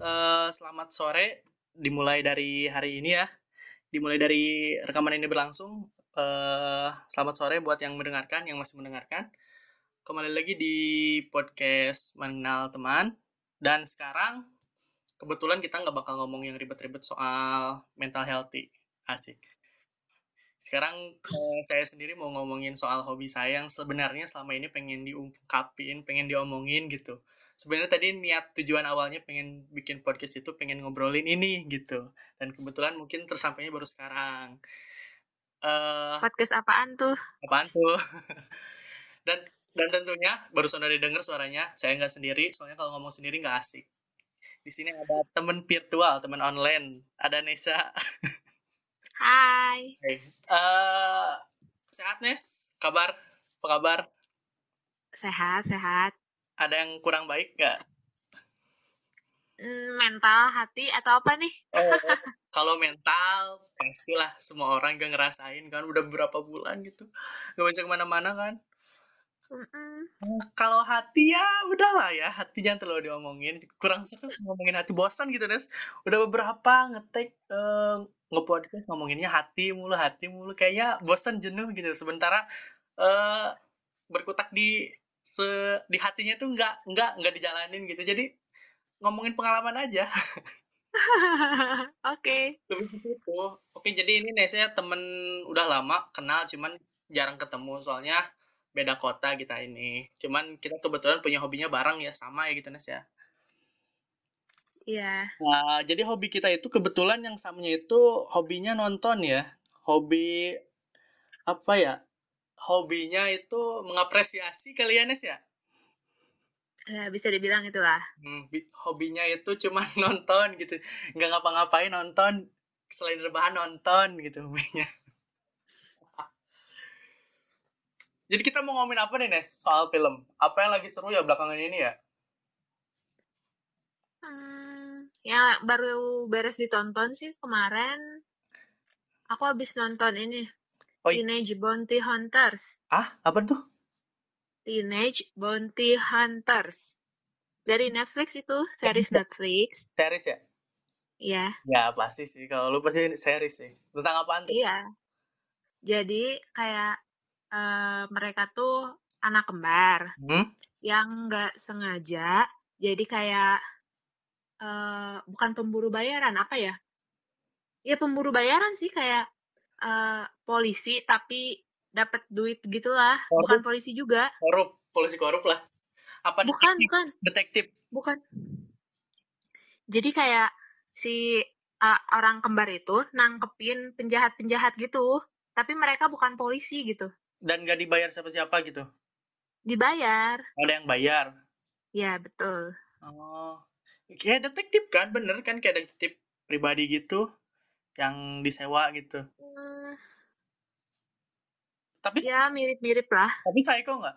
uh, selamat sore. Dimulai dari hari ini ya. Dimulai dari rekaman ini berlangsung. Uh, selamat sore buat yang mendengarkan, yang masih mendengarkan. Kembali lagi di podcast Mengenal Teman. Dan sekarang kebetulan kita nggak bakal ngomong yang ribet-ribet soal mental healthy. Asik. Sekarang uh, saya sendiri mau ngomongin soal hobi saya yang sebenarnya selama ini pengen diungkapin, pengen diomongin gitu sebenarnya tadi niat tujuan awalnya pengen bikin podcast itu pengen ngobrolin ini gitu. Dan kebetulan mungkin tersampainya baru sekarang. Uh, podcast apaan tuh? apaan tuh? Dan dan tentunya baru sudah didengar suaranya saya nggak sendiri soalnya kalau ngomong sendiri nggak asik. Di sini ada teman virtual teman online. Ada Nesa. Hai. Hey. uh, sehat Nes? Kabar? Apa kabar? Sehat sehat ada yang kurang baik gak? Hmm, mental, hati, atau apa nih? Oh, kalau mental, pastilah semua orang gak ngerasain kan, udah beberapa bulan gitu. Gak bisa ke mana-mana kan. Mm -mm. Kalau hati ya udahlah ya, hati jangan terlalu diomongin. Kurang seru ngomongin hati bosan gitu, Nes. Udah beberapa ngetek uh, ngepodcast ngomonginnya hati mulu, hati mulu. Kayaknya bosan jenuh gitu. Sementara uh, berkutak di se di hatinya tuh nggak nggak nggak dijalanin gitu jadi ngomongin pengalaman aja oke okay. lebih ke situ oke jadi ini nih saya temen udah lama kenal cuman jarang ketemu soalnya beda kota kita ini cuman kita kebetulan punya hobinya bareng ya sama ya gitu Nes ya Iya. Nah, jadi hobi kita itu kebetulan yang samanya itu hobinya nonton ya. Hobi apa ya? Hobinya itu mengapresiasi kalian ya? Ya, bisa dibilang itulah. Hmm, hobinya itu cuma nonton gitu. Nggak ngapa-ngapain nonton, selain rebahan nonton gitu hobinya. Jadi kita mau ngomongin apa nih, Nes? Soal film. Apa yang lagi seru ya belakangan ini ya? Hmm, ya baru beres ditonton sih kemarin. Aku habis nonton ini Oh, Teenage Bounty Hunters. Ah, apa tuh? Teenage Bounty Hunters. Dari Netflix itu, series Netflix. Series ya? Iya. Ya, pasti sih. Kalau lu pasti series sih. Tentang apa tuh? Iya. Jadi, kayak uh, mereka tuh anak kembar. Hmm? Yang nggak sengaja, jadi kayak uh, bukan pemburu bayaran, apa ya? Ya pemburu bayaran sih, kayak uh, polisi tapi dapat duit gitulah. Korup. bukan polisi juga. Korup polisi korup lah. Apa bukan detektif? bukan detektif. Bukan. Jadi kayak si uh, orang kembar itu nangkepin penjahat-penjahat gitu. Tapi mereka bukan polisi gitu. Dan gak dibayar siapa-siapa gitu? Dibayar. Ada yang bayar? Ya betul. Oh. Kayak detektif kan bener kan? Kayak detektif pribadi gitu yang disewa gitu. Hmm. Tapi ya mirip-mirip lah. Tapi kok nggak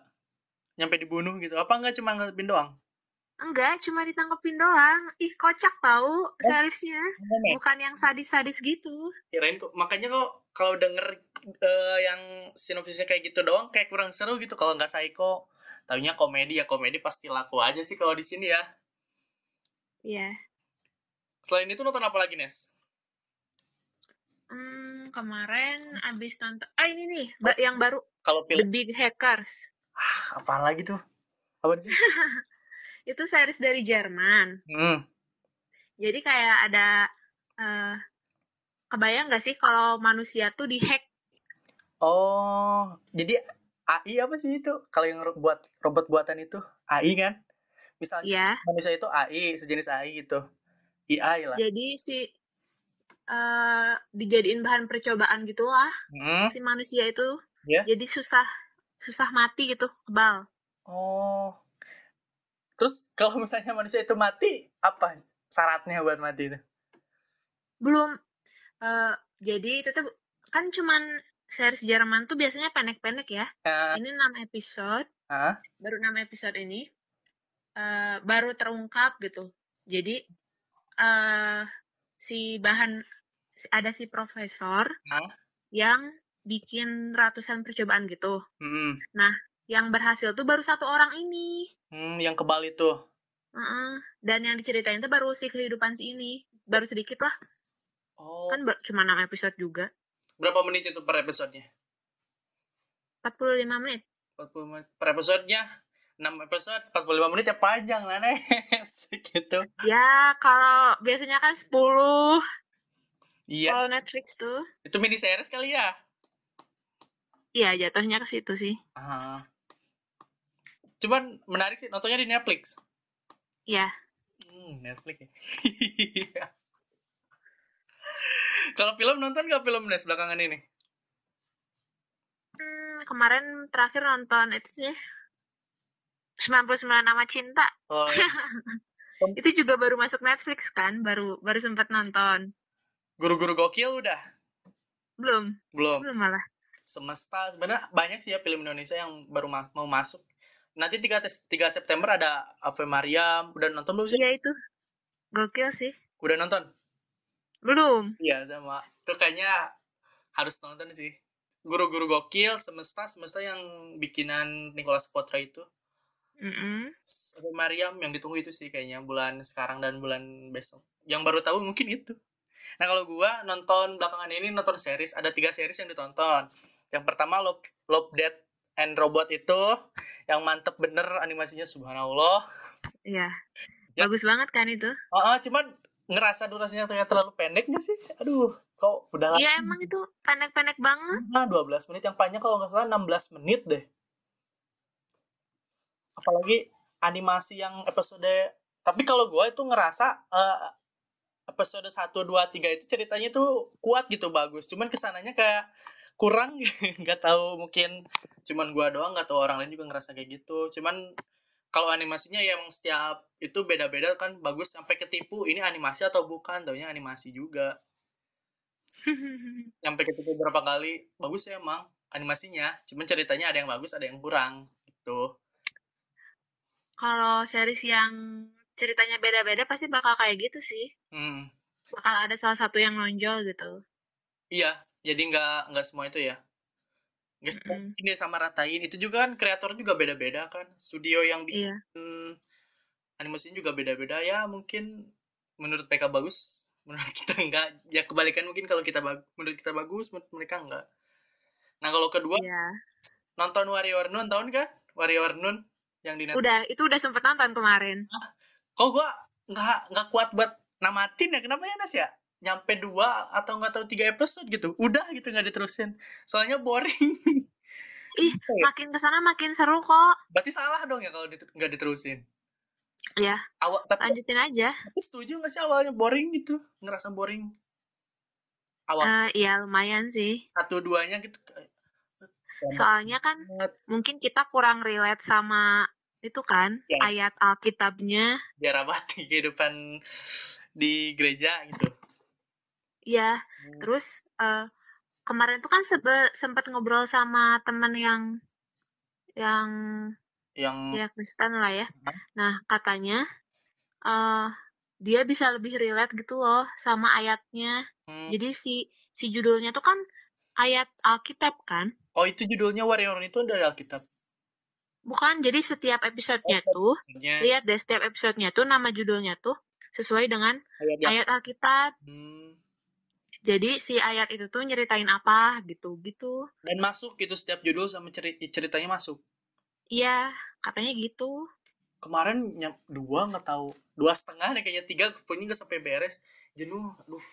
nyampe dibunuh gitu. Apa nggak cuma ngetepin doang? Enggak cuma ditangkepin doang. Ih kocak tau oh. seriesnya bukan yang sadis-sadis gitu. Kirain kok makanya kok kalau denger uh, yang sinopsisnya kayak gitu doang kayak kurang seru gitu. Kalau nggak psycho taunya komedi. Ya komedi pasti laku aja sih kalau di sini ya. Iya. Selain itu nonton apa lagi Nes? Hmm, kemarin abis nonton. Ah ini nih, ba yang baru. Kalau The Big Hackers. Ah, apa lagi tuh? Apa sih? itu series dari Jerman. Hmm. Jadi kayak ada uh, kebayang gak sih kalau manusia tuh dihack? Oh, jadi AI apa sih itu? Kalau yang buat robot buatan itu AI kan? Misalnya yeah. manusia itu AI, sejenis AI gitu. AI lah. Jadi si uh, dijadiin bahan percobaan gitu lah hmm. si manusia itu yeah. jadi susah susah mati gitu kebal oh terus kalau misalnya manusia itu mati apa syaratnya buat mati itu belum uh, jadi itu tuh kan cuman series Jerman tuh biasanya pendek-pendek ya. Uh, ini 6 episode. Uh, baru 6 episode ini uh, baru terungkap gitu. Jadi uh, si bahan ada si profesor huh? yang bikin ratusan percobaan gitu. Hmm. Nah, yang berhasil tuh baru satu orang ini. Hmm, yang kebal itu. Uh. Dan yang diceritain itu baru si kehidupan si ini, baru sedikit lah. Oh. Kan cuma 6 episode juga. Berapa menit itu per episodenya? 45 menit. 40 menit per episodenya 6 episode 45 menit ya panjang lah nih segitu ya kalau biasanya kan 10 iya. Kalau Netflix tuh? Itu mini series kali ya? Iya jatuhnya ke situ sih. Uh. cuman menarik sih nontonnya di Netflix. Iya. Hmm, Netflix ya. Kalau film nonton gak film Nes belakangan ini? Hmm, kemarin terakhir nonton itu sih. 99 nama cinta. Oh, iya. itu juga baru masuk Netflix kan, baru baru sempat nonton. Guru-guru gokil udah? Belum. Belum. Belum malah. Semesta sebenarnya banyak sih ya film Indonesia yang baru ma mau masuk. Nanti 3, 3 September ada Ave Maria, udah nonton belum sih? Iya itu. Gokil sih. Udah nonton? Belum. Iya sama. Itu kayaknya harus nonton sih. Guru-guru gokil, semesta, semesta yang bikinan Nicholas Potra itu. Mm-hmm. Mariam yang ditunggu itu sih kayaknya bulan sekarang dan bulan besok. Yang baru tahu mungkin itu. Nah kalau gua nonton belakangan ini nonton series ada tiga series yang ditonton. Yang pertama Love, Love Death and Robot itu yang mantep bener animasinya subhanallah. Iya. Ya. Bagus banget kan itu. Uh, uh, cuman ngerasa durasinya ternyata terlalu pendek gak sih? Aduh, kok udah Iya emang itu pendek-pendek banget. Nah, 12 menit yang panjang kalau nggak salah 16 menit deh apalagi animasi yang episode tapi kalau gue itu ngerasa uh, episode 1, 2, 3 itu ceritanya tuh kuat gitu bagus. Cuman ke sananya kayak kurang nggak tahu mungkin cuman gue doang nggak tahu orang lain juga ngerasa kayak gitu. Cuman kalau animasinya ya emang setiap itu beda-beda kan bagus sampai ketipu ini animasi atau bukan taunya animasi juga. Sampai ketipu berapa kali bagus ya emang animasinya. Cuman ceritanya ada yang bagus ada yang kurang gitu. Kalau series yang ceritanya beda-beda pasti bakal kayak gitu sih. Hmm. Bakal ada salah satu yang nonjol gitu. Iya, jadi nggak nggak semua itu ya. Nggak mm -hmm. ini sama ratain. Itu juga kan kreator juga beda-beda kan. Studio yang bikin iya. animasinya juga beda-beda ya. Mungkin menurut PK bagus, menurut kita enggak. Ya kebalikan mungkin kalau kita menurut kita bagus, menurut mereka enggak. Nah kalau kedua, iya. nonton Warrior Nun tahun kan? Warrior Nun yang di. Udah, itu udah sempet nonton kemarin. Hah? Kok gua nggak nggak kuat buat namatin ya? Kenapa ya Nas ya? Nyampe dua atau nggak tahu tiga episode gitu. Udah gitu nggak diterusin. Soalnya boring. Ih, ya? makin ke sana makin seru kok. Berarti salah dong ya kalau nggak diterusin. Ya. Awal tapi lanjutin aja. Tapi setuju nggak sih awalnya boring gitu? Ngerasa boring. Awal. Uh, iya lumayan sih. Satu duanya gitu. Soalnya kan mungkin kita kurang relate sama itu kan ya. ayat Alkitabnya biar apa kehidupan di gereja gitu Iya, hmm. terus uh, kemarin tuh kan sebe sempat ngobrol sama teman yang yang yang ya Kristen lah ya. Hmm. Nah katanya uh, dia bisa lebih relate gitu loh sama ayatnya. Hmm. Jadi si si judulnya tuh kan ayat Alkitab kan? Oh itu judulnya Warrior itu dari Alkitab? Bukan, jadi setiap episodenya oh, tuh, lihat deh setiap episodenya tuh nama judulnya tuh sesuai dengan ayat, ayat Alkitab. Hmm. Jadi si ayat itu tuh nyeritain apa gitu gitu. Dan masuk gitu setiap judul sama cerit ceritanya masuk. Iya, katanya gitu. Kemarin nyam dua nggak tahu dua setengah nih kayaknya tiga punya nggak sampai beres jenuh aduh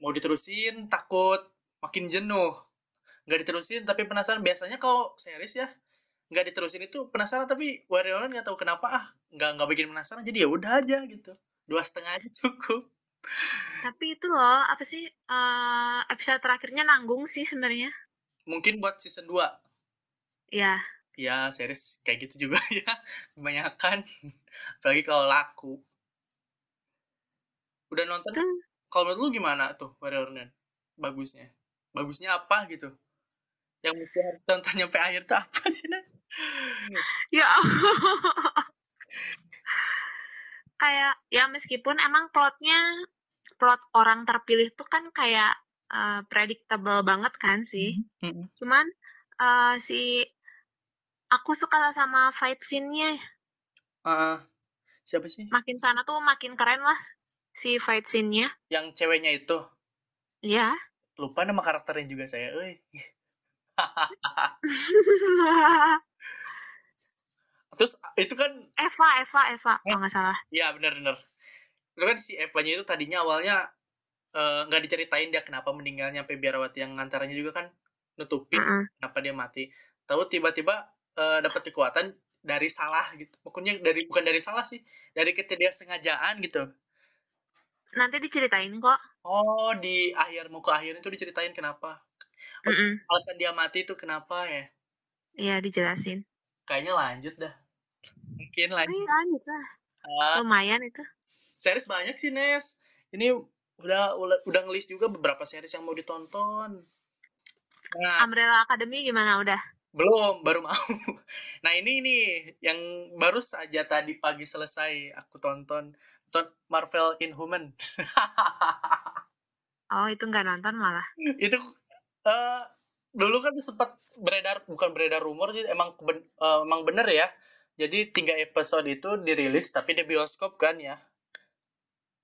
mau diterusin takut makin jenuh nggak diterusin tapi penasaran biasanya kalau series ya nggak diterusin itu penasaran tapi Warrior nggak tahu kenapa ah nggak nggak bikin penasaran jadi ya udah aja gitu. Dua setengah aja cukup. Tapi itu loh apa sih uh, episode terakhirnya nanggung sih sebenarnya. Mungkin buat season 2 ya ya series kayak gitu juga ya. Kebanyakan. Apalagi kalau laku. Udah nonton? Hmm. kalau menurut lu gimana tuh Warrior bagusnya? Bagusnya apa gitu? Yang mesti harus tonton sampai akhir tuh apa sih Nas? Ya kayak ya meskipun emang plotnya plot orang terpilih tuh kan kayak uh, predictable banget kan sih. Mm -hmm. cuman uh, si aku suka sama fight scene-nya. Uh, siapa sih? Makin sana tuh makin keren lah si fight scene-nya. Yang ceweknya itu? Iya. lupa nama karakternya juga saya terus itu kan Eva Eva Eva eh? kalau nggak salah. Iya benar-benar itu kan si Eva-nya itu tadinya awalnya eh, nggak uh, diceritain dia kenapa meninggalnya sampai biarawati yang ngantaranya juga kan nutupin mm -hmm. kenapa dia mati. Tahu tiba-tiba uh, dapat kekuatan dari salah gitu. Pokoknya dari bukan dari salah sih dari sengajaan gitu. Nanti diceritain kok. Oh di akhir muka akhir itu diceritain kenapa mm -mm. alasan dia mati itu kenapa ya iya dijelasin kayaknya lanjut dah mungkin lanjut Ayo, lanjut lah uh, lumayan itu series banyak sih Nes ini udah udah, udah ngelis juga beberapa series yang mau ditonton Nah, Umbrella Academy gimana udah? Belum, baru mau. Nah ini nih yang baru saja tadi pagi selesai aku tonton tonton Marvel Inhuman. oh itu nggak nonton malah? itu uh, dulu kan sempat beredar bukan beredar rumor sih emang ben, uh, emang bener ya. Jadi tiga episode itu dirilis tapi di bioskop kan ya.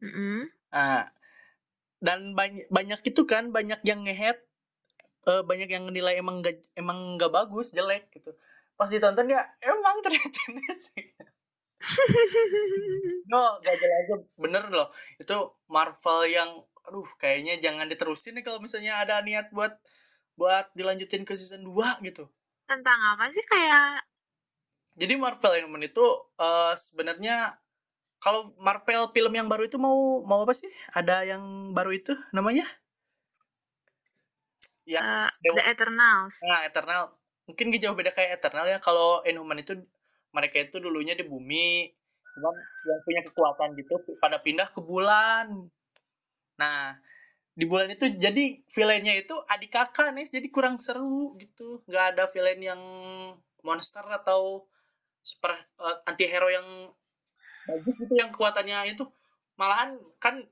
Mm -hmm. Nah, dan banyak banyak itu kan banyak yang ngehead uh, banyak yang nilai emang gak, emang gak bagus jelek gitu pas ditonton ya emang ternyata sih no gak jelas aja bener loh itu Marvel yang aduh kayaknya jangan diterusin nih kalau misalnya ada niat buat buat dilanjutin ke season 2 gitu. Tentang apa sih kayak jadi Marvel yang itu uh, sebenarnya kalau Marvel film yang baru itu mau mau apa sih? Ada yang baru itu namanya? Ya uh, The Eternals. Nah Eternal. Mungkin gak jauh beda kayak Eternal ya kalau Inhuman itu mereka itu dulunya di bumi cuman yang punya kekuatan gitu pada pindah ke bulan nah di bulan itu jadi villainnya itu adik kakak nih jadi kurang seru gitu. Nggak ada villain yang monster atau super uh, anti hero yang bagus gitu yang kekuatannya itu. Malahan kan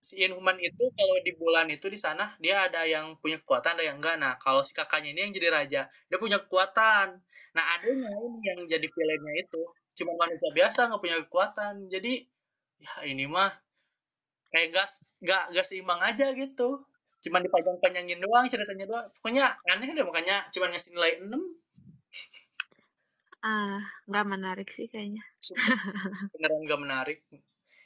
si Inhuman itu kalau di bulan itu di sana dia ada yang punya kekuatan ada yang enggak nah kalau si kakaknya ini yang jadi raja dia punya kekuatan. Nah adanya ini yang jadi villainnya itu. Cuma manusia biasa nggak punya kekuatan. Jadi ya ini mah kayak gas gak gas seimbang aja gitu. Cuman dipajang-panjangin doang ceritanya doang. Pokoknya aneh deh makanya cuma ngasih nilai 6 ah nggak menarik sih kayaknya. Beneran nggak menarik.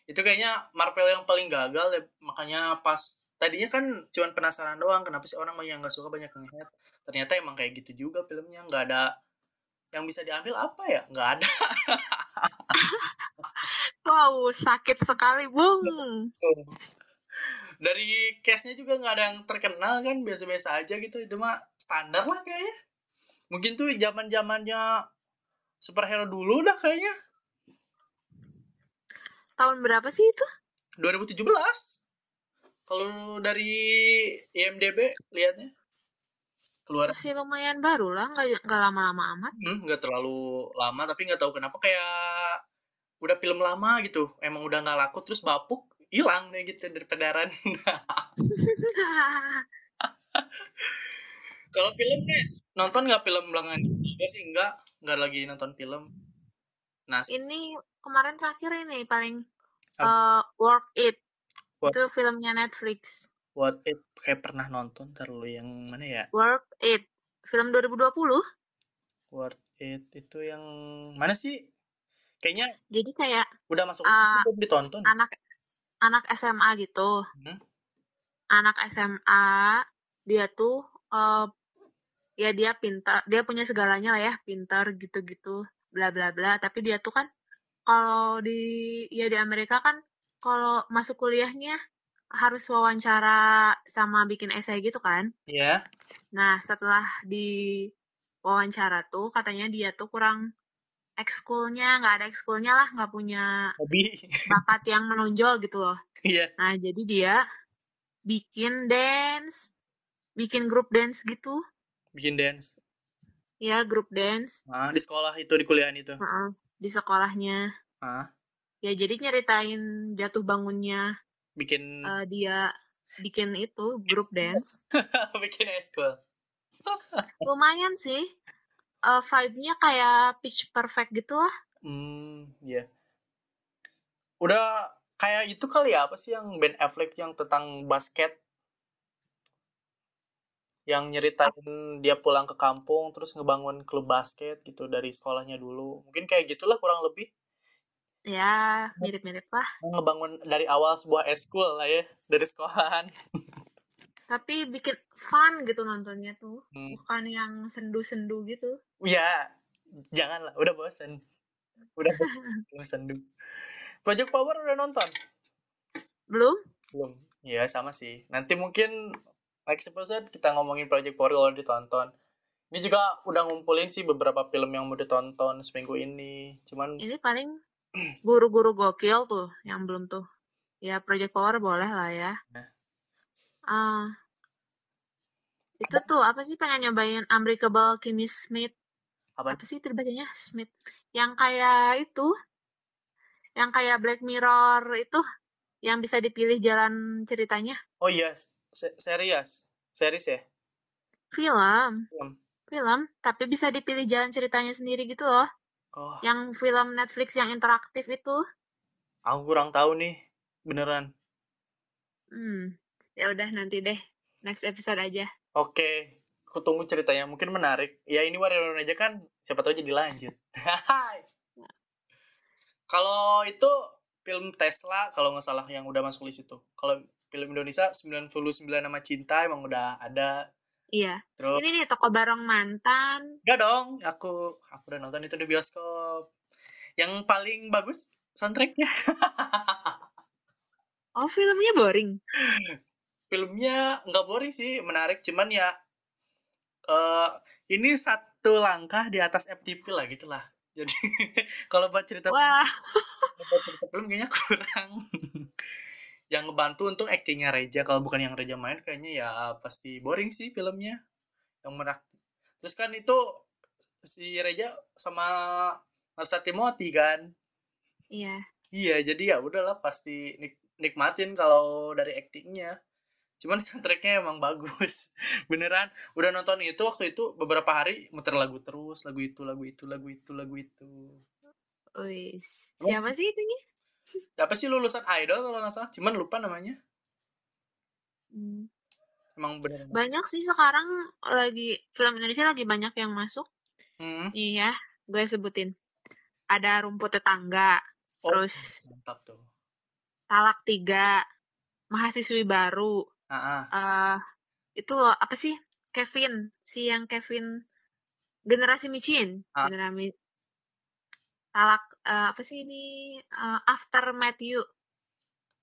Itu kayaknya Marvel yang paling gagal ya. makanya pas tadinya kan cuman penasaran doang kenapa sih orang yang nggak suka banyak yang hate ternyata emang kayak gitu juga filmnya. Nggak ada yang bisa diambil apa ya? Nggak ada. Wow sakit sekali bung. Dari case-nya juga nggak ada yang terkenal kan biasa-biasa aja gitu. Itu mah standar lah kayaknya. Mungkin tuh zaman zamannya superhero dulu dah kayaknya. Tahun berapa sih itu? 2017. Kalau dari IMDb lihatnya keluar. Masih lumayan baru lah nggak nggak lama-lama amat. Hmm, nggak terlalu lama tapi nggak tahu kenapa kayak udah film lama gitu. Emang udah nggak laku terus bapuk hilang deh gitu dari pedaran kalau film guys nonton nggak film belangan enggak sih enggak nggak lagi nonton film. Nah ini kemarin terakhir ini paling uh, Work It. What? itu filmnya Netflix Work It kayak pernah nonton terlalu yang mana ya? Work It film 2020 Work It itu yang mana sih? Kayaknya jadi kayak udah masuk uh, ditonton. anak anak SMA gitu. Hmm? anak SMA dia tuh uh, ya dia pintar dia punya segalanya lah ya pintar gitu-gitu bla bla bla. Tapi dia tuh kan kalau di ya di Amerika kan kalau masuk kuliahnya harus wawancara sama bikin esai gitu kan? Iya. Yeah. Nah, setelah di wawancara tuh katanya dia tuh kurang ekskulnya, nggak ada ekskulnya lah, nggak punya hobi bakat yang menonjol gitu loh. Iya. Yeah. Nah, jadi dia bikin dance, bikin grup dance gitu. Bikin dance. Iya, grup dance. Nah, di sekolah itu, di kuliahan itu. Uh -uh di sekolahnya. Ah. Ya jadi nyeritain jatuh bangunnya. Bikin uh, dia bikin itu grup dance. bikin eskul. Lumayan sih. Uh, vibe-nya kayak pitch perfect gitu lah. Hmm, iya. Yeah. udah kayak itu kali ya apa sih yang Ben Affleck yang tentang basket yang nyeritain dia pulang ke kampung terus ngebangun klub basket gitu dari sekolahnya dulu mungkin kayak gitulah kurang lebih ya mirip-mirip lah ngebangun dari awal sebuah eskul lah ya dari sekolahan tapi bikin fun gitu nontonnya tuh hmm. bukan yang sendu-sendu gitu ya janganlah udah bosen udah bosen sendu Project Power udah nonton? Belum? Belum. Iya, sama sih. Nanti mungkin next episode kita ngomongin Project Power kalau ditonton. Ini juga udah ngumpulin sih beberapa film yang mau ditonton seminggu ini. Cuman ini paling guru-guru gokil tuh yang belum tuh. Ya Project Power boleh lah ya. Uh, itu tuh apa sih pengen nyobain Unbreakable Kimmy Smith? Apa, apa sih itu bacanya Smith? Yang kayak itu yang kayak Black Mirror itu yang bisa dipilih jalan ceritanya. Oh iya, series, series ya? Film. Film. Film, tapi bisa dipilih jalan ceritanya sendiri gitu loh. Oh. Yang film Netflix yang interaktif itu. Aku kurang tahu nih, beneran. Hmm, ya udah nanti deh, next episode aja. Oke, aku tunggu ceritanya, mungkin menarik. Ya ini Warrior aja kan, siapa tahu jadi lanjut. Kalau itu film Tesla kalau nggak salah yang udah masuk list itu. Kalau film Indonesia 99 nama cinta emang udah ada. Iya. Terus, ini nih toko bareng mantan. Enggak dong, aku aku udah nonton itu di bioskop. Yang paling bagus soundtracknya. oh filmnya boring. filmnya nggak boring sih, menarik. Cuman ya uh, ini satu langkah di atas FTP lah gitulah jadi kalau buat cerita Wah. buat cerita film kayaknya kurang yang ngebantu untuk aktingnya Reja. Kalau bukan yang Reja main kayaknya ya pasti boring sih filmnya. Yang merak terus kan itu si Reja sama Marsa Timothy kan? Iya. Iya jadi ya udahlah pasti nik nikmatin kalau dari aktingnya cuman soundtracknya emang bagus. Beneran udah nonton itu waktu itu beberapa hari muter lagu terus lagu itu lagu itu lagu itu lagu itu. Wih, siapa sih itunya siapa sih lulusan idol kalau nggak salah cuman lupa namanya hmm. emang bener banyak sih sekarang lagi film Indonesia lagi banyak yang masuk hmm. iya gue sebutin ada rumput tetangga oh, terus mantap tuh talak tiga mahasiswi baru uh-uh. uh, itu loh, apa sih Kevin si yang Kevin generasi micin uh. generasi talak uh, apa sih ini uh, after Matthew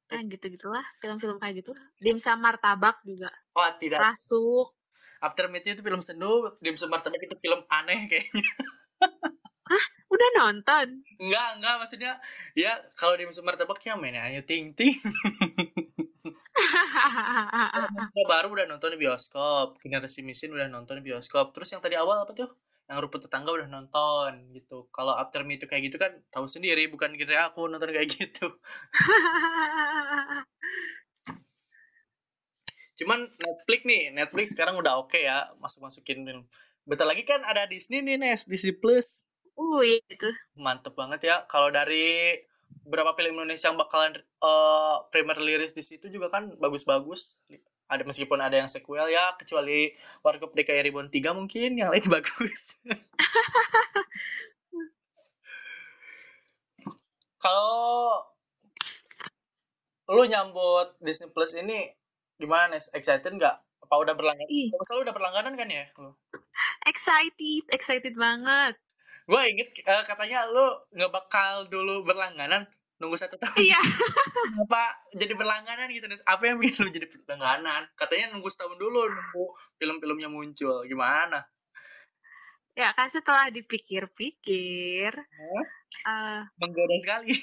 nah gitu gitulah film-film kayak gitu dimsum martabak juga oh tidak rasuk after Matthew itu film sendu dimsum martabak itu film aneh kayaknya Hah? Udah nonton? Enggak, enggak. Maksudnya, ya kalau di musim martabak ya mainnya hanya ting-ting. baru udah nonton di bioskop. Generasi Misin udah nonton di bioskop. Terus yang tadi awal apa tuh? Yang rumput tetangga udah nonton gitu. Kalau After Me itu kayak gitu kan tahu sendiri. Bukan kira aku nonton kayak gitu. Cuman Netflix nih. Netflix sekarang udah oke okay ya. Masuk-masukin film. Bentar lagi kan ada Disney nih, Nes. Disney Plus. Uh, iya itu. Mantep banget ya. Kalau dari beberapa film Indonesia yang bakalan uh, premier liris di situ juga kan bagus-bagus. Ada meskipun ada yang sequel ya, kecuali Warkop DKI Ribbon 3 mungkin yang lain bagus. Kalau lu nyambut Disney Plus ini gimana nih? Excited nggak? Apa udah berlangganan? Selalu udah berlangganan kan ya? Excited, excited banget gue inget uh, katanya lu nggak bakal dulu berlangganan nunggu satu tahun. Iya. Apa jadi berlangganan gitu apa yang bikin lu jadi berlangganan? Katanya nunggu setahun dulu nunggu film-filmnya muncul. Gimana? Ya kan setelah dipikir-pikir huh? uh, menggoda sekali.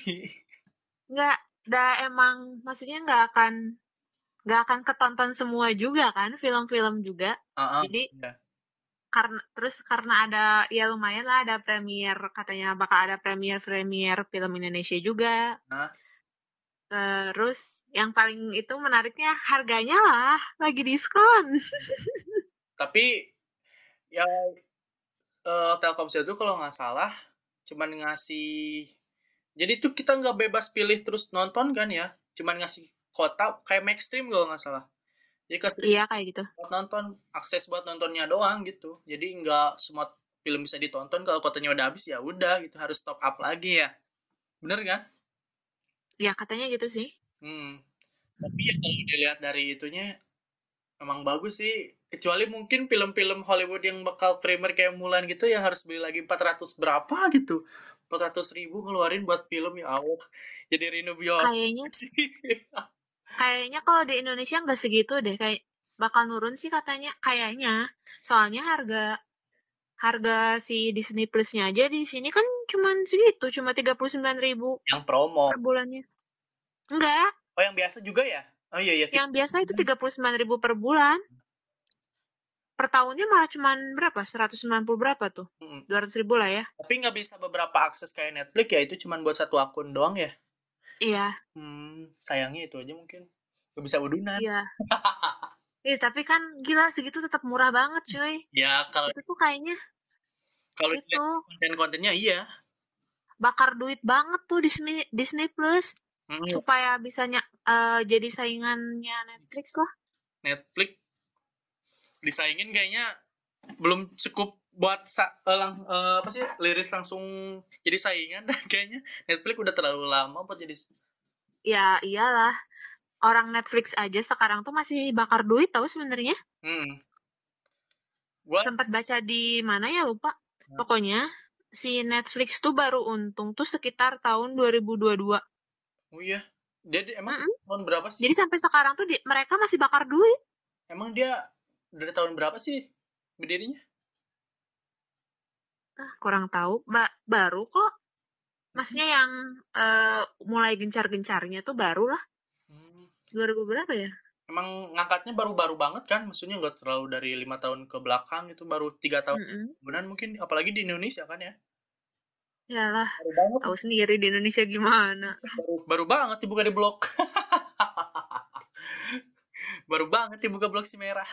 Nggak dah emang maksudnya nggak akan nggak akan ketonton semua juga kan film-film juga. Uh -uh, jadi yeah karena terus karena ada ya lumayan lah ada premier katanya bakal ada premier premier film Indonesia juga. Terus yang paling itu menariknya harganya lah lagi diskon. Tapi ya uh, Telkomsel itu kalau nggak salah cuman ngasih jadi tuh kita nggak bebas pilih terus nonton kan ya? Cuman ngasih kota kayak Maxstream kalau nggak salah jadi kasih iya kayak gitu. buat nonton akses buat nontonnya doang gitu. Jadi nggak semua film bisa ditonton kalau kotanya udah habis ya udah gitu harus top up lagi ya. Bener kan? Ya katanya gitu sih. Hmm. Tapi ya kalau dilihat dari itunya emang bagus sih. Kecuali mungkin film-film Hollywood yang bakal primer kayak Mulan gitu yang harus beli lagi 400 berapa gitu. 400 ribu ngeluarin buat film ya Allah. Jadi Rino Bio kayaknya kayaknya kalau di Indonesia nggak segitu deh kayak bakal nurun sih katanya kayaknya soalnya harga harga si Disney Plusnya aja di sini kan cuma segitu cuma tiga puluh sembilan ribu yang promo per bulannya enggak oh yang biasa juga ya oh iya iya yang biasa itu tiga puluh sembilan ribu per bulan per tahunnya malah cuma berapa? 190 berapa tuh? Dua ratus ribu lah ya. Tapi nggak bisa beberapa akses kayak Netflix ya itu cuma buat satu akun doang ya? Iya. Hmm, sayangnya itu aja mungkin. Gak bisa udunan. Iya. Iya, tapi kan gila segitu tetap murah banget, cuy. Ya, kalau itu tuh kayaknya kalau itu konten-kontennya iya. Bakar duit banget tuh Disney Disney Plus. Hmm. Supaya bisa uh, jadi saingannya Netflix lah. Netflix disaingin kayaknya belum cukup buat sa uh, lang uh, apa sih liris langsung jadi saingan kayaknya Netflix udah terlalu lama buat jadi ya iyalah orang Netflix aja sekarang tuh masih bakar duit tahu sebenarnya hmm. gua sempat baca di mana ya lupa hmm. pokoknya si Netflix tuh baru untung tuh sekitar tahun 2022 oh iya jadi emang mm -hmm. tahun berapa sih jadi sampai sekarang tuh di, mereka masih bakar duit emang dia dari tahun berapa sih berdirinya? Ah, kurang tahu. Ba baru kok. Maksudnya yang uh, mulai gencar-gencarnya tuh baru lah. Hmm. 2000 berapa ya? Emang ngangkatnya baru-baru banget kan? Maksudnya nggak terlalu dari lima tahun ke belakang itu baru tiga tahun. Mm -hmm. Kemudian mungkin apalagi di Indonesia kan ya? Yalah. Baru Tahu sendiri di Indonesia gimana. Baru, baru banget dibuka di blog. baru banget dibuka blog si merah.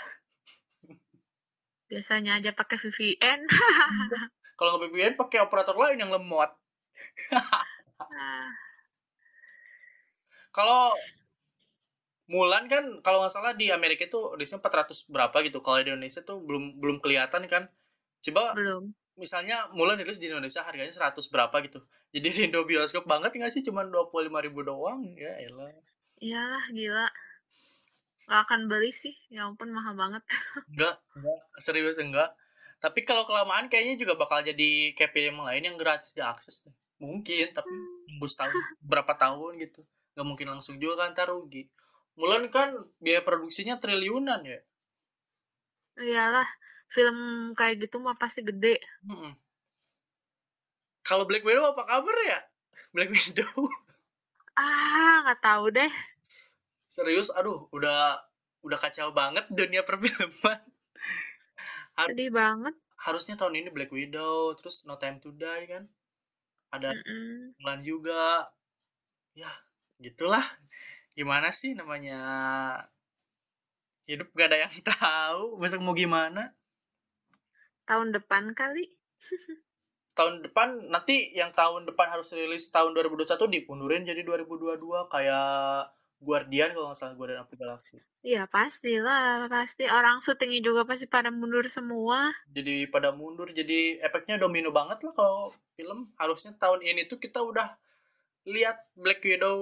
Biasanya aja pakai VPN. Kalau nggak VPN pakai operator lain yang lemot. Kalau Mulan kan kalau nggak salah di Amerika itu rilisnya 400 berapa gitu. Kalau di Indonesia tuh belum belum kelihatan kan. Coba belum. Misalnya Mulan rilis di Indonesia harganya 100 berapa gitu. Jadi di Indo bioskop banget nggak sih cuman 25 ribu doang. Ya elah. Iyalah gila. Gak akan beli sih, ya ampun mahal banget. Enggak, enggak, serius enggak. Tapi kalau kelamaan kayaknya juga bakal jadi kayak film lain yang gratis diakses deh. Mungkin, tapi nunggu setahun, berapa tahun gitu. Gak mungkin langsung juga kan, ntar rugi. Mulan kan biaya produksinya triliunan ya. Iyalah, film kayak gitu mah pasti gede. Hmm. Kalau Black Widow apa kabar ya? Black Widow. Ah, nggak tahu deh serius aduh udah udah kacau banget dunia perfilman Har sedih banget. harusnya tahun ini Black Widow terus No Time to Die kan? Ada mm -mm. juga. Ya gitulah. Gimana sih namanya? Hidup gak ada yang tahu besok mau gimana. Tahun depan kali. Tahun depan nanti yang tahun depan harus rilis tahun 2021 dipundurin jadi 2022 kayak Guardian kalau nggak salah Guardian of the Galaxy. Iya pastilah, pasti orang syutingnya juga pasti pada mundur semua. Jadi pada mundur, jadi efeknya domino banget lah kalau film. Harusnya tahun ini tuh kita udah lihat Black Widow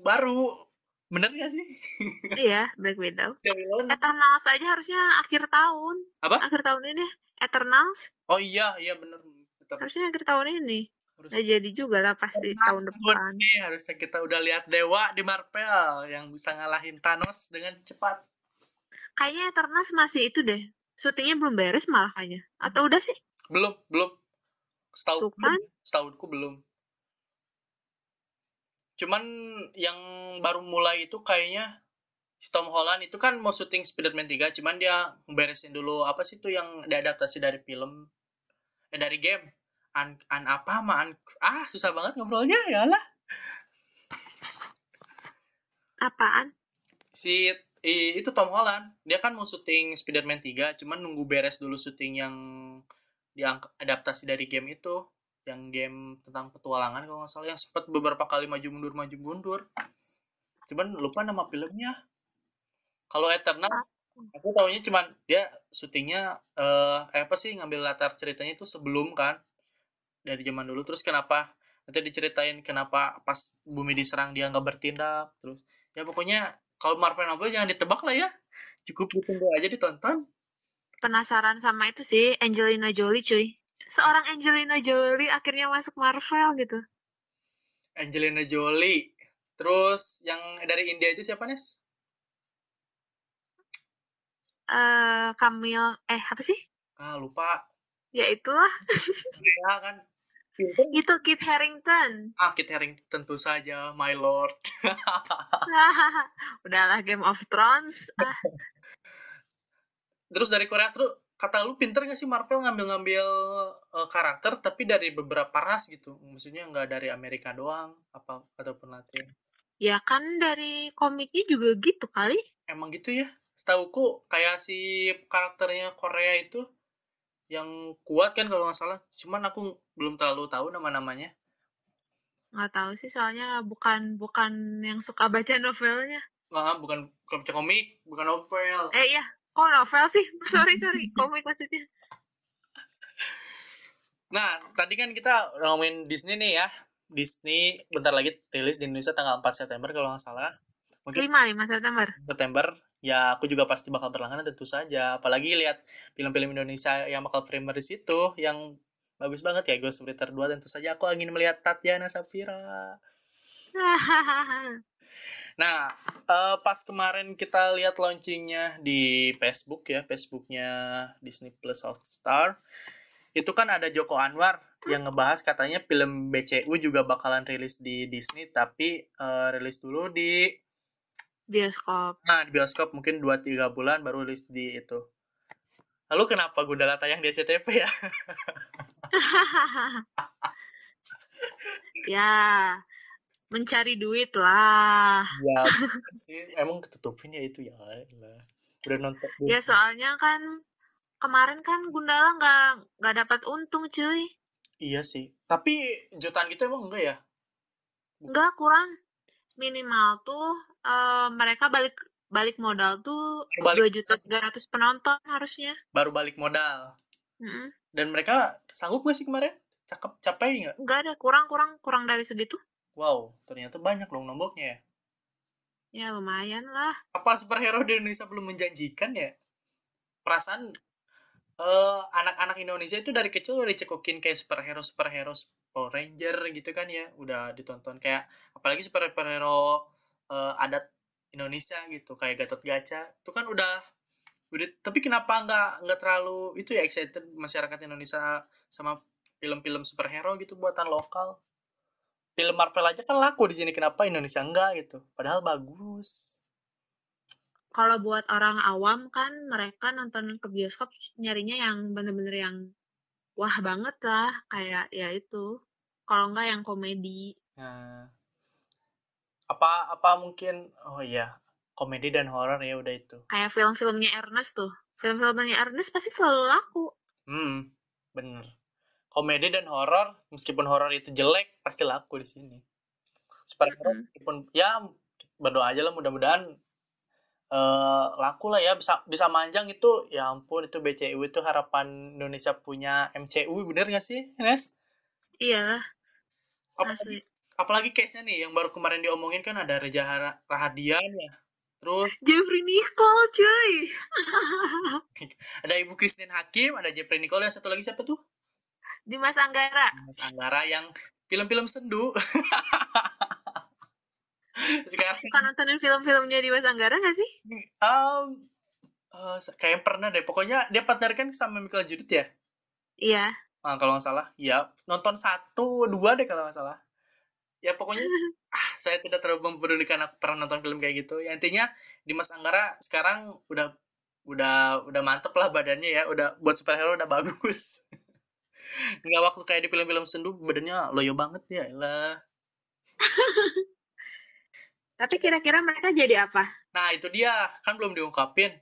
baru. Bener gak sih? iya, Black Widow. Eternals aja harusnya akhir tahun. Apa? Akhir tahun ini. Eternals. Oh iya, iya bener. Harusnya akhir tahun ini harus nah, jadi juga lah pasti tahun depan. nih harusnya kita udah lihat dewa di Marvel yang bisa ngalahin Thanos dengan cepat. Kayaknya Eternals masih itu deh syutingnya belum beres malah kayaknya. Atau udah sih? Belum belum. Setahu kan? setahunku belum. Cuman yang baru mulai itu kayaknya si Tom Holland itu kan mau syuting Spider-Man 3 cuman dia beresin dulu apa sih itu yang diadaptasi dari film eh dari game an an apa mah an ah susah banget ngobrolnya ya lah. Apaan? Si i, itu Tom Holland. Dia kan mau syuting Spider-Man 3 cuman nunggu beres dulu syuting yang diadaptasi dari game itu. Yang game tentang petualangan kalau nggak salah. Yang sempat beberapa kali maju mundur maju mundur cuman lupa nama filmnya. Kalau Eternal aku tahunya cuman dia syutingnya uh, apa sih ngambil latar ceritanya itu sebelum kan dari zaman dulu terus kenapa nanti diceritain kenapa pas bumi diserang dia nggak bertindak terus ya pokoknya kalau Marvel Novel jangan ditebak lah ya cukup ditunggu aja ditonton penasaran sama itu sih Angelina Jolie cuy seorang Angelina Jolie akhirnya masuk Marvel gitu. Angelina Jolie. Terus yang dari India itu siapa Nes? Eh uh, Kamil eh apa sih? Ah lupa. Ya itulah. ya kan. Itu Kit Harington. Ah Kit Harington tentu saja, my lord. Udahlah Game of Thrones. Ah. Terus dari Korea tuh kata lu pinter gak sih Marvel ngambil-ngambil uh, karakter tapi dari beberapa ras gitu maksudnya nggak dari Amerika doang apa ataupun Latin ya kan dari komiknya juga gitu kali emang gitu ya setauku kayak si karakternya Korea itu yang kuat kan kalau nggak salah cuman aku belum terlalu tahu nama-namanya nggak tahu sih soalnya bukan bukan yang suka baca novelnya Nah, bukan bukan baca komik bukan novel eh iya Oh novel sih, sorry sorry, komik maksudnya. Nah, tadi kan kita ngomongin Disney nih ya. Disney bentar lagi rilis di Indonesia tanggal 4 September kalau nggak salah. Mungkin 5, 5 September. September, ya aku juga pasti bakal berlangganan tentu saja. Apalagi lihat film-film Indonesia yang bakal premier di situ, yang bagus banget ya Ghost Rider 2 tentu saja aku ingin melihat Tatiana Safira. Nah, uh, pas kemarin kita lihat launchingnya di Facebook ya, Facebooknya Disney Plus Hotstar, itu kan ada Joko Anwar yang ngebahas katanya film BCU juga bakalan rilis di Disney, tapi uh, rilis dulu di bioskop. Nah, di bioskop mungkin 2-3 bulan baru rilis di itu. Lalu kenapa Gundala tayang di SCTV ya? ya, mencari duit lah. Ya, sih emang ketutupin ya itu ya. Udah nonton. Ya soalnya kan kemarin kan Gundala nggak nggak dapat untung cuy. Iya sih. Tapi jutaan gitu emang enggak ya? Enggak kurang. Minimal tuh uh, mereka balik balik modal tuh dua juta tiga ratus penonton harusnya. Baru balik modal. Mm -hmm. Dan mereka sanggup gak sih kemarin? Cakep, capai nggak? Enggak ada, kurang kurang kurang dari segitu. Wow, ternyata banyak dong nomboknya ya. Ya lumayan lah. Apa superhero di Indonesia belum menjanjikan ya? Perasaan uh, anak-anak Indonesia itu dari kecil udah dicekokin kayak superhero superhero Power Ranger gitu kan ya, udah ditonton kayak apalagi superhero uh, adat Indonesia gitu kayak Gatot Gaca itu kan udah udah tapi kenapa nggak nggak terlalu itu ya excited masyarakat Indonesia sama film-film superhero gitu buatan lokal? Film Marvel aja kan laku di sini kenapa Indonesia enggak gitu? Padahal bagus. Kalau buat orang awam kan mereka nonton ke bioskop nyarinya yang bener-bener yang wah banget lah kayak ya itu. Kalau enggak yang komedi. Nah, apa apa mungkin oh iya komedi dan horor ya udah itu. Kayak film-filmnya Ernest tuh. Film-filmnya Ernest pasti selalu laku. Hmm bener. Komedi dan horor meskipun horor itu jelek pasti laku di sini. Superhero mm meskipun ya berdoa aja lah mudah-mudahan uh, laku lah ya. Bisa bisa manjang itu ya ampun itu BCU itu harapan Indonesia punya MCU bener gak sih Nes? Iya apalagi, apalagi case-nya nih yang baru kemarin diomongin kan ada Reja Rahadian ya terus Jeffrey Nicole cuy ada Ibu Christine Hakim ada Jeffrey Nicole yang satu lagi siapa tuh Dimas Anggara. Dimas Anggara yang film-film sendu. Sekarang suka nontonin film-filmnya Dimas Anggara gak sih? Um, uh, kayak pernah deh. Pokoknya dia partner kan sama Michael Judith ya? Iya. Nah, kalau nggak salah, ya nonton satu dua deh kalau nggak salah. Ya pokoknya ah, saya tidak terlalu mempedulikan aku pernah nonton film kayak gitu. Ya intinya Dimas Anggara sekarang udah udah udah mantep lah badannya ya, udah buat superhero udah bagus. nggak waktu kayak di film-film sendu badannya loyo banget ya lah tapi kira-kira mereka jadi apa? Nah itu dia. Kan belum diungkapin.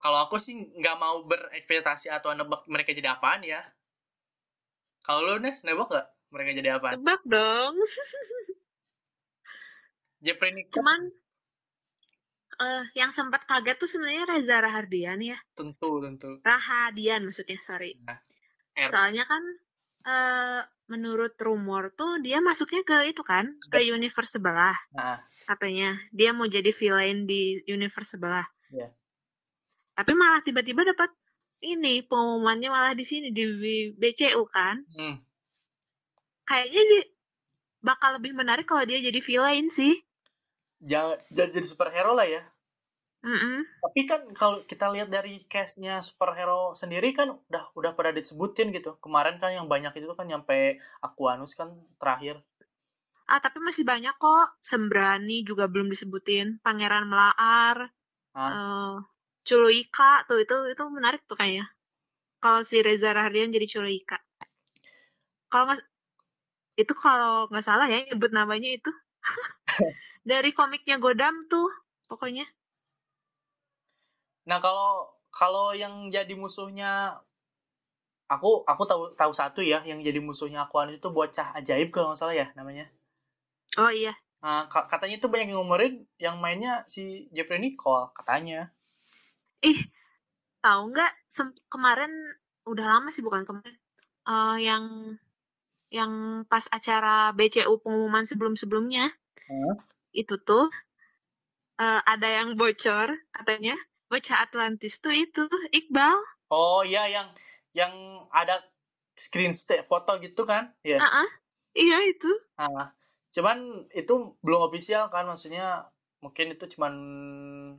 Kalau aku sih nggak mau berekspektasi atau nebak mereka jadi apaan ya. Kalau lu Nes, nebak gak mereka jadi apa? Nebak dong. Jeffrey Nicole. Cuman uh, yang sempat kaget tuh sebenarnya Reza Rahardian ya. Tentu, tentu. Rahadian maksudnya, sorry. Nah, Soalnya kan uh, menurut rumor tuh dia masuknya ke itu kan, ke universe sebelah. Nah. Katanya dia mau jadi villain di universe sebelah. Yeah. Tapi malah tiba-tiba dapat ini pengumumannya malah di sini di BCU kan. Hmm. Kayaknya dia bakal lebih menarik kalau dia jadi villain sih. Jangan jadi superhero lah ya. Mm -mm. Tapi kan kalau kita lihat dari case-nya superhero sendiri kan udah udah pada disebutin gitu. Kemarin kan yang banyak itu kan nyampe Aquanus kan terakhir. Ah, tapi masih banyak kok. Sembrani juga belum disebutin. Pangeran Melaar. Ah. Uh, Culuika tuh itu itu menarik tuh kayaknya. Kalau si Reza Rahardian jadi Culuika. Kalau itu kalau nggak salah ya nyebut namanya itu dari komiknya Godam tuh pokoknya. Nah kalau kalau yang jadi musuhnya aku aku tahu tahu satu ya yang jadi musuhnya Aquanus itu bocah ajaib kalau nggak salah ya namanya. Oh iya. Nah, katanya itu banyak yang ngumurin yang mainnya si Jeffrey Nicole katanya. Ih, tahu nggak kemarin udah lama sih bukan kemarin. Uh, yang yang pas acara BCU pengumuman sebelum-sebelumnya. Huh? Itu tuh uh, ada yang bocor katanya bocah Atlantis tuh itu Iqbal. Oh iya yang yang ada screenshot foto gitu kan? Iya. Yeah. Uh -uh. Iya itu. Nah, cuman itu belum official kan maksudnya mungkin itu cuman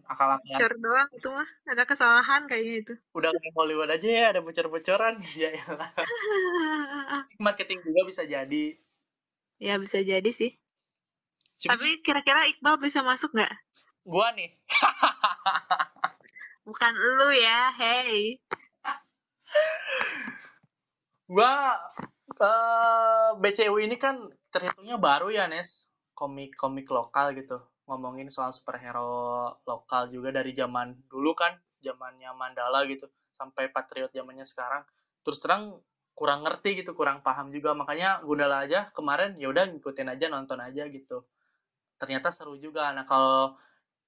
akal-akalan bocor doang itu mah. Ada kesalahan kayaknya itu. Udah kayak Hollywood aja ya ada bocor-bocoran. Ya ya marketing juga bisa jadi. Ya bisa jadi sih. Cuma... tapi kira-kira Iqbal bisa masuk nggak? Gua nih. Bukan lu ya hey. Gua uh, eh, BCU ini kan terhitungnya baru ya Nes. Komik-komik lokal gitu ngomongin soal superhero lokal juga dari zaman dulu kan zamannya Mandala gitu sampai Patriot zamannya sekarang. Terus terang kurang ngerti gitu kurang paham juga. Makanya Gundala aja kemarin ya udah ngikutin aja nonton aja gitu. Ternyata seru juga. Nah kalau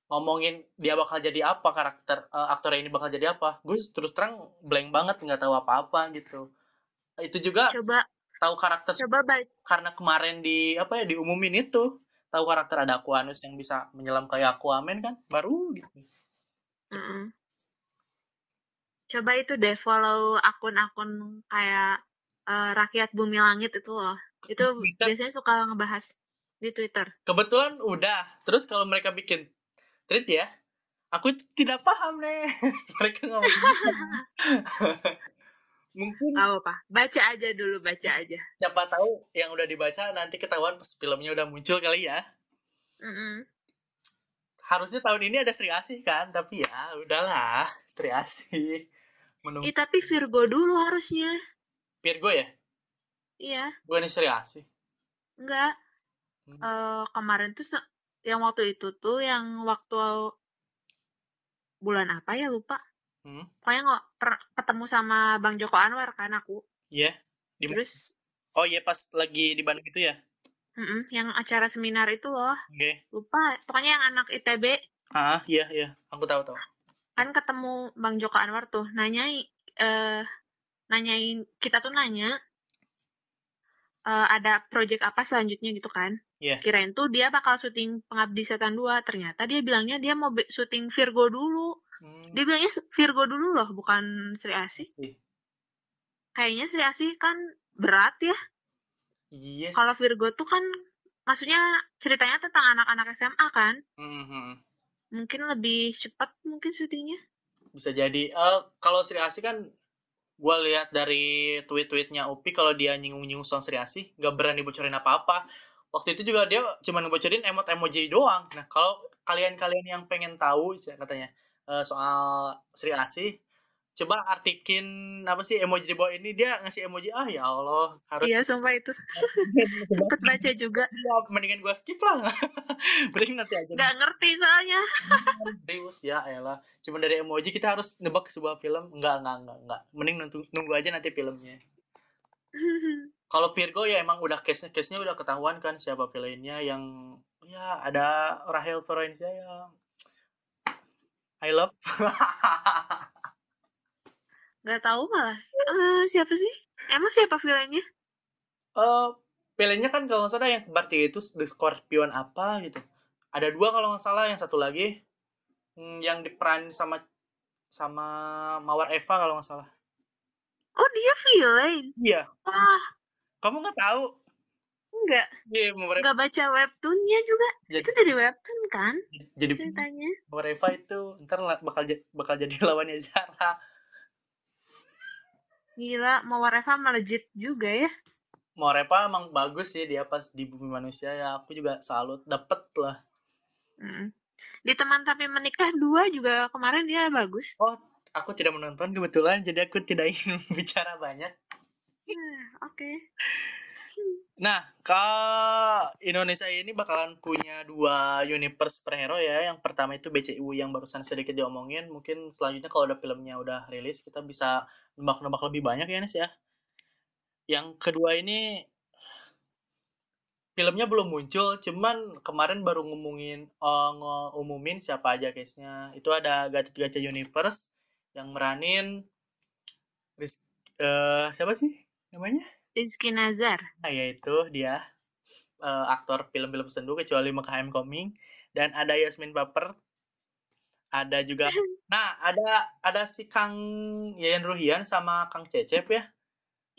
ngomongin dia bakal jadi apa karakter uh, aktor ini bakal jadi apa gue terus terang blank banget nggak tahu apa-apa gitu. Itu juga coba tahu karakter coba baik karena kemarin di apa ya diumumin itu tahu karakter ada Aquanus yang bisa menyelam kayak Aquaman kan? Baru gitu. Mm -mm. coba itu deh follow akun-akun kayak uh, rakyat bumi langit itu loh. Itu Twitter. biasanya suka ngebahas di Twitter. Kebetulan udah. Terus kalau mereka bikin tweet ya aku itu tidak paham nih mereka ngomong mungkin apa baca aja dulu baca aja. Siapa tahu yang udah dibaca nanti ketahuan pas filmnya udah muncul kali ya. Mm -hmm. harusnya tahun ini ada Sri Asih kan? Tapi ya udahlah. Sri Asih. Menunggu eh, tapi Virgo dulu harusnya. Virgo ya? Iya. Bukan Sri Asih. Enggak. Hmm. uh, kemarin tuh yang waktu itu tuh yang waktu bulan apa ya? Lupa Hmm. Pokoknya nggak ketemu sama Bang Joko Anwar kan aku. Iya. Yeah. Terus Oh iya pas lagi di Bandung itu ya? Mm -mm, yang acara seminar itu loh. Oke. Okay. Lupa, pokoknya yang anak ITB. Ah, iya iya, aku tahu tahu. Kan ketemu Bang Joko Anwar tuh, nanyai eh nanyain kita tuh nanya uh, ada project apa selanjutnya gitu kan. Yeah. Kirain tuh dia bakal syuting Pengabdi Setan 2. Ternyata dia bilangnya dia mau syuting Virgo dulu. Hmm. Dia bilangnya Virgo dulu loh, bukan Sri Asih. Okay. Kayaknya Sri Asih kan berat ya. Yes. Kalau Virgo tuh kan maksudnya ceritanya tentang anak-anak SMA kan. Mm -hmm. Mungkin lebih cepat mungkin syutingnya. Bisa jadi. Uh, kalau Sri Asih kan gue lihat dari tweet-tweetnya Upi kalau dia nyinggung-nyinggung soal Sri Asih gak berani bocorin apa-apa waktu itu juga dia cuma ngebocorin emot emoji doang. Nah kalau kalian-kalian yang pengen tahu katanya uh, soal Sri Asih coba artikin apa sih emoji di bawah ini dia ngasih emoji ah ya Allah harus iya sumpah itu. Sempet baca juga. Ya, mendingan gua skip lah. Mending nanti aja. Nggak ngerti soalnya. Serius ya elah. Cuma dari emoji kita harus nebak sebuah film. Enggak enggak enggak enggak mending nunggu, nunggu aja nanti filmnya kalau Virgo ya emang udah case-nya case-nya udah ketahuan kan siapa villainnya yang ya ada Rahel Florencia ya I love. Nggak tahu malah. Uh, siapa sih? Emang siapa villainnya? Uh, villainnya kan kalau nggak salah yang berarti itu The Scorpion apa gitu. Ada dua kalau nggak salah yang satu lagi hmm, yang diperan sama sama Mawar Eva kalau nggak salah. Oh dia villain? Iya. Wah kamu nggak tahu Enggak. Iya, yeah, Enggak baca webtoonnya juga. Jadi, itu dari webtoon kan? Jadi ceritanya. Reva itu ntar bakal bakal jadi lawannya Zara. Gila, mau Reva melejit juga ya. Mau Reva emang bagus sih dia pas di bumi manusia ya. Aku juga salut, dapet lah. Hmm. Di teman tapi menikah dua juga kemarin dia bagus. Oh, aku tidak menonton kebetulan, jadi aku tidak ingin bicara banyak. Oke. Nah, ke Indonesia ini bakalan punya dua universe superhero ya. Yang pertama itu BCU yang barusan sedikit diomongin. Mungkin selanjutnya kalau ada filmnya udah rilis, kita bisa nebak-nebak lebih banyak ya, Nes ya. Yang kedua ini filmnya belum muncul, cuman kemarin baru ngomongin uh, ngumumin siapa aja case-nya. Itu ada Gatot Gacha Universe yang meranin uh, siapa sih namanya? Rizky Nazar. Nah, yaitu dia uh, aktor film-film sendu kecuali Mekah Coming. Dan ada Yasmin Baper ada juga nah ada ada si Kang Yayan Ruhian sama Kang Cecep ya?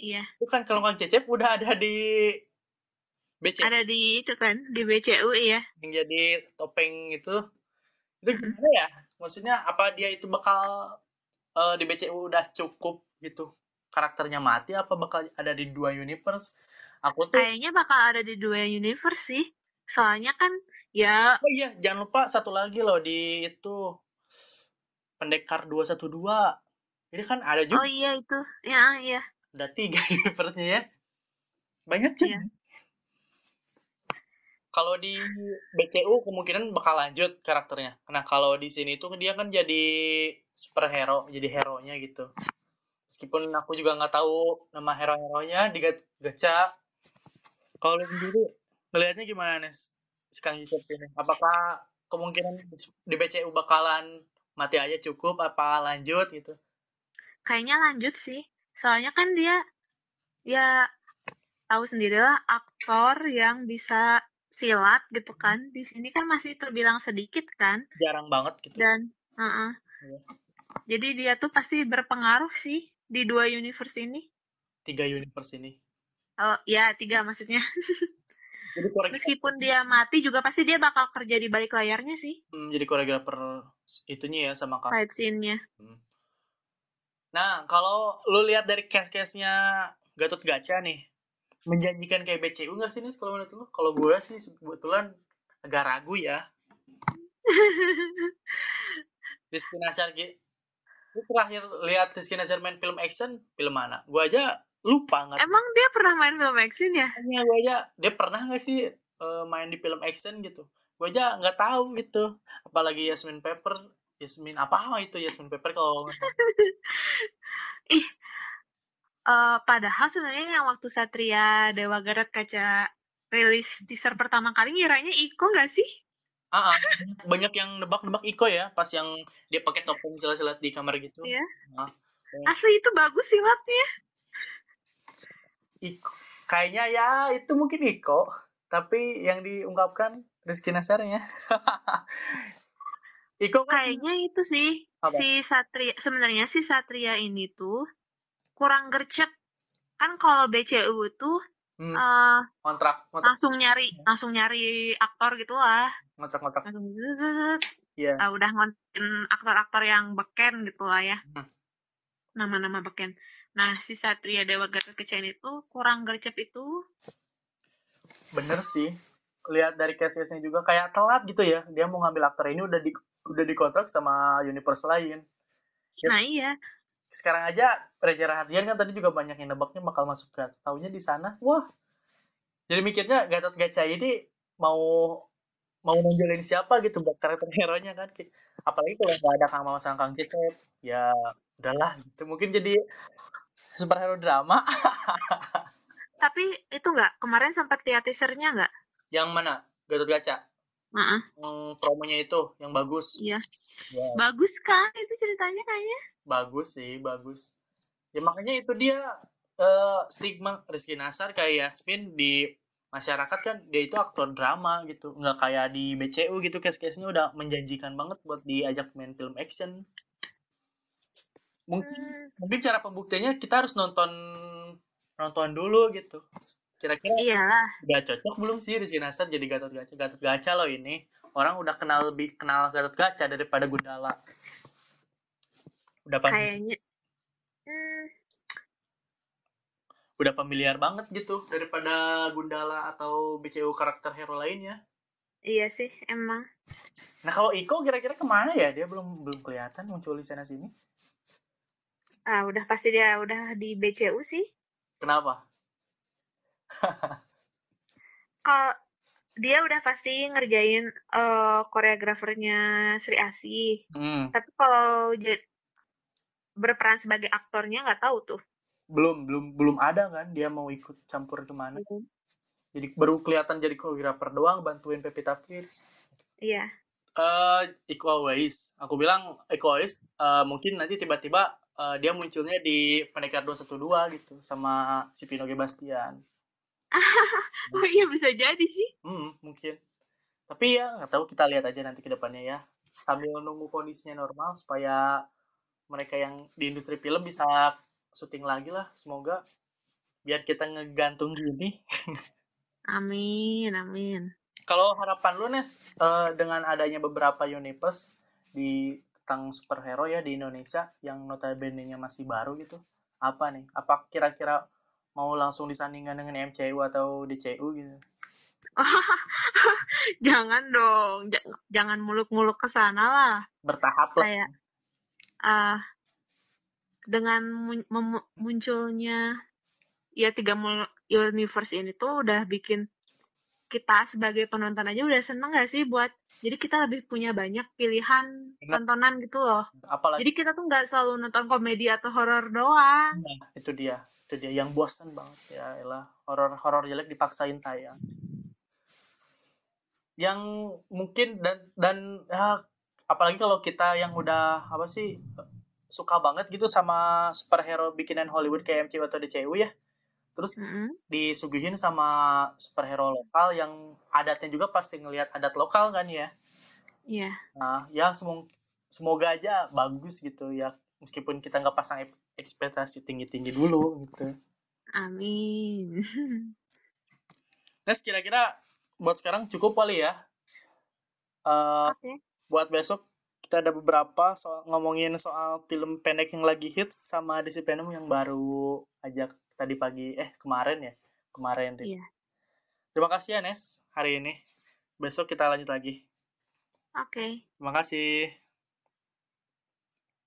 Iya. Bukan kalau Kang Cecep udah ada di BC ada di itu kan di BCU ya yang jadi topeng itu. Itu gimana ya? Maksudnya apa dia itu bakal uh, di BCU udah cukup gitu karakternya mati apa bakal ada di dua universe? Aku tuh kayaknya bakal ada di dua universe sih. Soalnya kan ya oh iya jangan lupa satu lagi loh di itu pendekar 212 ini kan ada juga. Oh iya itu. Ya iya. Ada tiga universe ya. Banyak sih. Iya. kalau di BCU kemungkinan bakal lanjut karakternya. Nah kalau di sini tuh dia kan jadi superhero jadi hero nya gitu meskipun aku juga nggak tahu nama hero-heronya di gacha. Kalau sendiri ngelihatnya gimana Nes sekarang YouTube ini? Apakah kemungkinan di BCU bakalan mati aja cukup apa lanjut gitu? Kayaknya lanjut sih. Soalnya kan dia ya tahu sendirilah aktor yang bisa silat gitu kan. Di sini kan masih terbilang sedikit kan. Jarang banget gitu. Dan uh -uh. Yeah. jadi dia tuh pasti berpengaruh sih di dua universe ini? Tiga universe ini. Oh, ya, tiga maksudnya. jadi Meskipun dia mati juga pasti dia bakal kerja di balik layarnya sih. Hmm, jadi koreografer itunya ya sama kak. Fight scene-nya. Hmm. Nah, kalau lu lihat dari case-case-nya Gatot Gacha nih, menjanjikan kayak BCU nggak sih nih kalau menurut lu? Kalau gue sih kebetulan agak ragu ya. Destinasi Lu terakhir lihat Rizky Nazar main film action film mana? Gua aja lupa nggak. Emang dia pernah main film action ya? Iya, gua aja dia pernah nggak sih uh, main di film action gitu? Gua aja nggak tahu gitu. Apalagi Yasmin Pepper, Yasmin apa itu Yasmin Pepper kalau Ih, uh, padahal sebenarnya yang waktu Satria Dewa Garut kaca rilis teaser pertama kali ngiranya Iko nggak sih? Ah, ah, banyak yang nebak-nebak Iko ya, pas yang dia pakai topeng silat-silat di kamar gitu. Iya. Nah, Asli itu bagus silatnya. Iko, kayaknya ya itu mungkin Iko, tapi yang diungkapkan Rizky Nasarnya. Iko kan kayaknya itu sih apa? si Satria sebenarnya si Satria ini tuh kurang gercep. Kan kalau BCU tuh hmm. uh, kontrak, kontrak langsung nyari langsung nyari aktor gitu lah. Ngontrak-ngontrak langsung zzzz. Yeah. uh, udah ngontin aktor-aktor yang beken gitu lah ya. Hmm. nama-nama beken. Nah si Satria Dewa Kaca itu kurang gercep itu. Bener sih. Lihat dari case-case juga kayak telat gitu ya. Dia mau ngambil aktor ini udah di udah dikontrak sama universe lain. Ya. nah iya sekarang aja Reza Rahardian kan tadi juga banyak yang nebaknya bakal masuk ke tahunya di sana. Wah. Jadi mikirnya Gatot Gaca ini mau mau nonjolin siapa gitu buat karakter hero nya kan apalagi kalau nggak ada Kang Mama sama Kang Cecep ya udahlah gitu. Mungkin jadi superhero drama. Tapi itu nggak? Kemarin sempat lihat teasernya nggak? Yang mana? Gatot Kaca Yang promonya itu yang bagus. Iya. Yeah. Bagus kan itu ceritanya kayaknya. Bagus sih, bagus. Ya makanya itu dia uh, stigma Rizky Nasar kayak Yasmin di masyarakat kan dia itu aktor drama gitu nggak kayak di BCU gitu case-case-nya udah menjanjikan banget buat diajak main film action mungkin hmm. mungkin cara pembuktiannya kita harus nonton nonton dulu gitu Kira-kira Iyalah. udah cocok belum sih Rizky Nasar jadi Gatot Gaca? Gatot Gaca loh ini. Orang udah kenal lebih kenal Gatot Gaca daripada Gundala. Udah Kayaknya. Hmm. Udah familiar banget gitu daripada Gundala atau BCU karakter hero lainnya. Iya sih, emang. Nah kalau Iko kira-kira ke mana ya? Dia belum belum kelihatan muncul di sana sini. Ah, udah pasti dia udah di BCU sih. Kenapa? Kalau dia udah pasti ngerjain uh, koreografernya Sri Asih. Hmm. Tapi kalau berperan sebagai aktornya nggak tahu tuh. Belum, belum, belum ada kan dia mau ikut campur ke mana. Hmm. Jadi baru kelihatan jadi koreografer doang bantuin Pevita Pierce. Iya. Uh, Equal Ways. Aku bilang Equal Ways uh, mungkin nanti tiba-tiba uh, dia munculnya di Pendekar 212 gitu sama si Pino Gebastian. oh iya bisa jadi sih. Hmm, mungkin. Tapi ya nggak tahu kita lihat aja nanti ke depannya ya. Sambil nunggu kondisinya normal supaya mereka yang di industri film bisa syuting lagi lah semoga biar kita ngegantung gini. amin, amin. Kalau harapan lu Nes uh, dengan adanya beberapa universe di tentang superhero ya di Indonesia yang notabene-nya masih baru gitu. Apa nih? Apa kira-kira mau langsung disandingkan dengan MCU atau DCU gitu? jangan dong, J jangan muluk-muluk ke sana lah. Bertahap lah. Kayak uh, dengan munculnya ya tiga universe ini tuh udah bikin kita sebagai penonton aja udah seneng gak sih buat jadi kita lebih punya banyak pilihan tontonan gitu loh. Apalagi jadi kita tuh nggak selalu nonton komedi atau horor doang. Nah, itu dia. Itu dia yang bosan banget ya elah horor horor jelek dipaksain tayang. Yang mungkin dan dan ya, apalagi kalau kita yang udah apa sih suka banget gitu sama superhero bikinan Hollywood kayak MCU atau DCU ya terus mm-hmm. disuguhin sama superhero lokal yang adatnya juga pasti ngelihat adat lokal kan ya iya yeah. nah ya semoga semoga aja bagus gitu ya meskipun kita nggak pasang ekspektasi tinggi tinggi dulu gitu amin nah kira-kira buat sekarang cukup kali ya uh, eh, okay. buat besok kita ada beberapa soal ngomongin soal film pendek yang lagi hits sama disiplin yang baru ajak tadi pagi eh kemarin ya kemarin deh. Iya. Terima kasih ya Nes hari ini. Besok kita lanjut lagi. Oke. Okay. Terima kasih.